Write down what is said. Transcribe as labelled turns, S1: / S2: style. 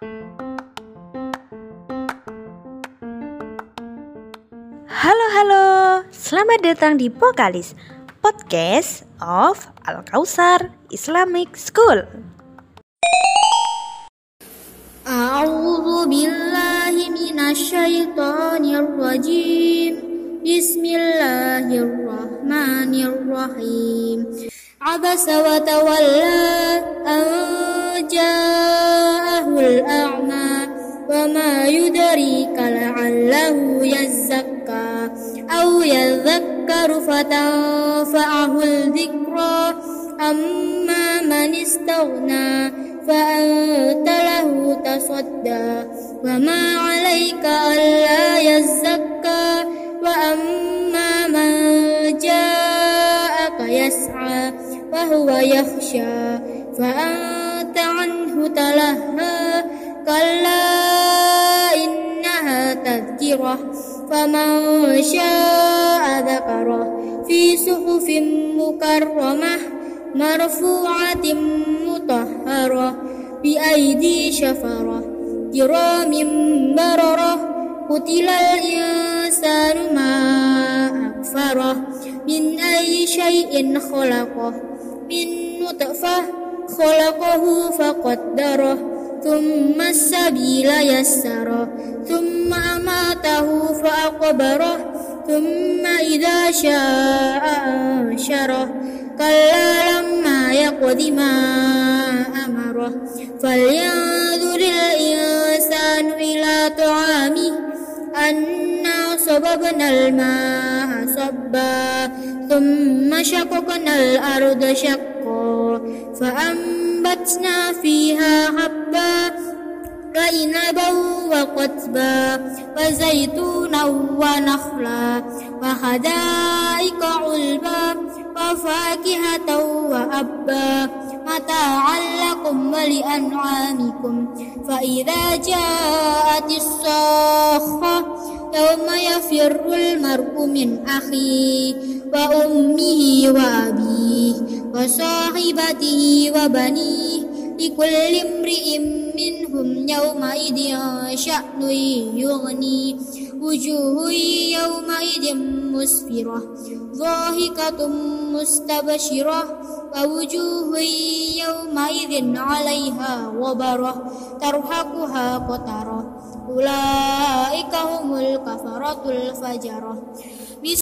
S1: Halo halo, selamat datang di Pokalis Podcast of Al Kausar Islamic School.
S2: A'udzu billahi minasyaitonir rajim. Bismillahirrahmanirrahim. Abasa wa tawalla وما يدريك لعله يزكى أو يذكر فتنفعه الذكرى. أما من استغنى فأنت له تصدى. وما عليك ألا يزكى. وأما من جاءك يسعى وهو يخشى. فأنت عنه تلهى. كلا تذكرة فمن شاء ذكره. في صحف مكرمة مرفوعة مطهرة بأيدي شفرة. كرام بررة قتل الإنسان ما أكفره. من أي شيء خلقه؟ من نطفة خلقه فقدره ثم السبيل يسره. ثم أماته فأقبره ثم إذا شاء أنشره. كلا لما يقض ما أمره. فلينظر الإنسان إلى طعامه أنا صببنا الماء صبا ثم شققنا الأرض شقا. فأنبتنا فيها وعنبا وقتبا وزيتونا ونخلا وحدائق علبا وفاكهة وأبا متاعا لكم ولأنعامكم فإذا جاءت الصاخة يوم يفر المرء من أخيه وأمه وأبيه وصاحبته وبنيه لكل امرئ منهم يومئذ شأن يغني. وجوه يومئذ مسفرة. ضاحكة مستبشرة. ووجوه يومئذ عليها غبرة. ترهقها قترة أولئك هم الكفرة الفجرة.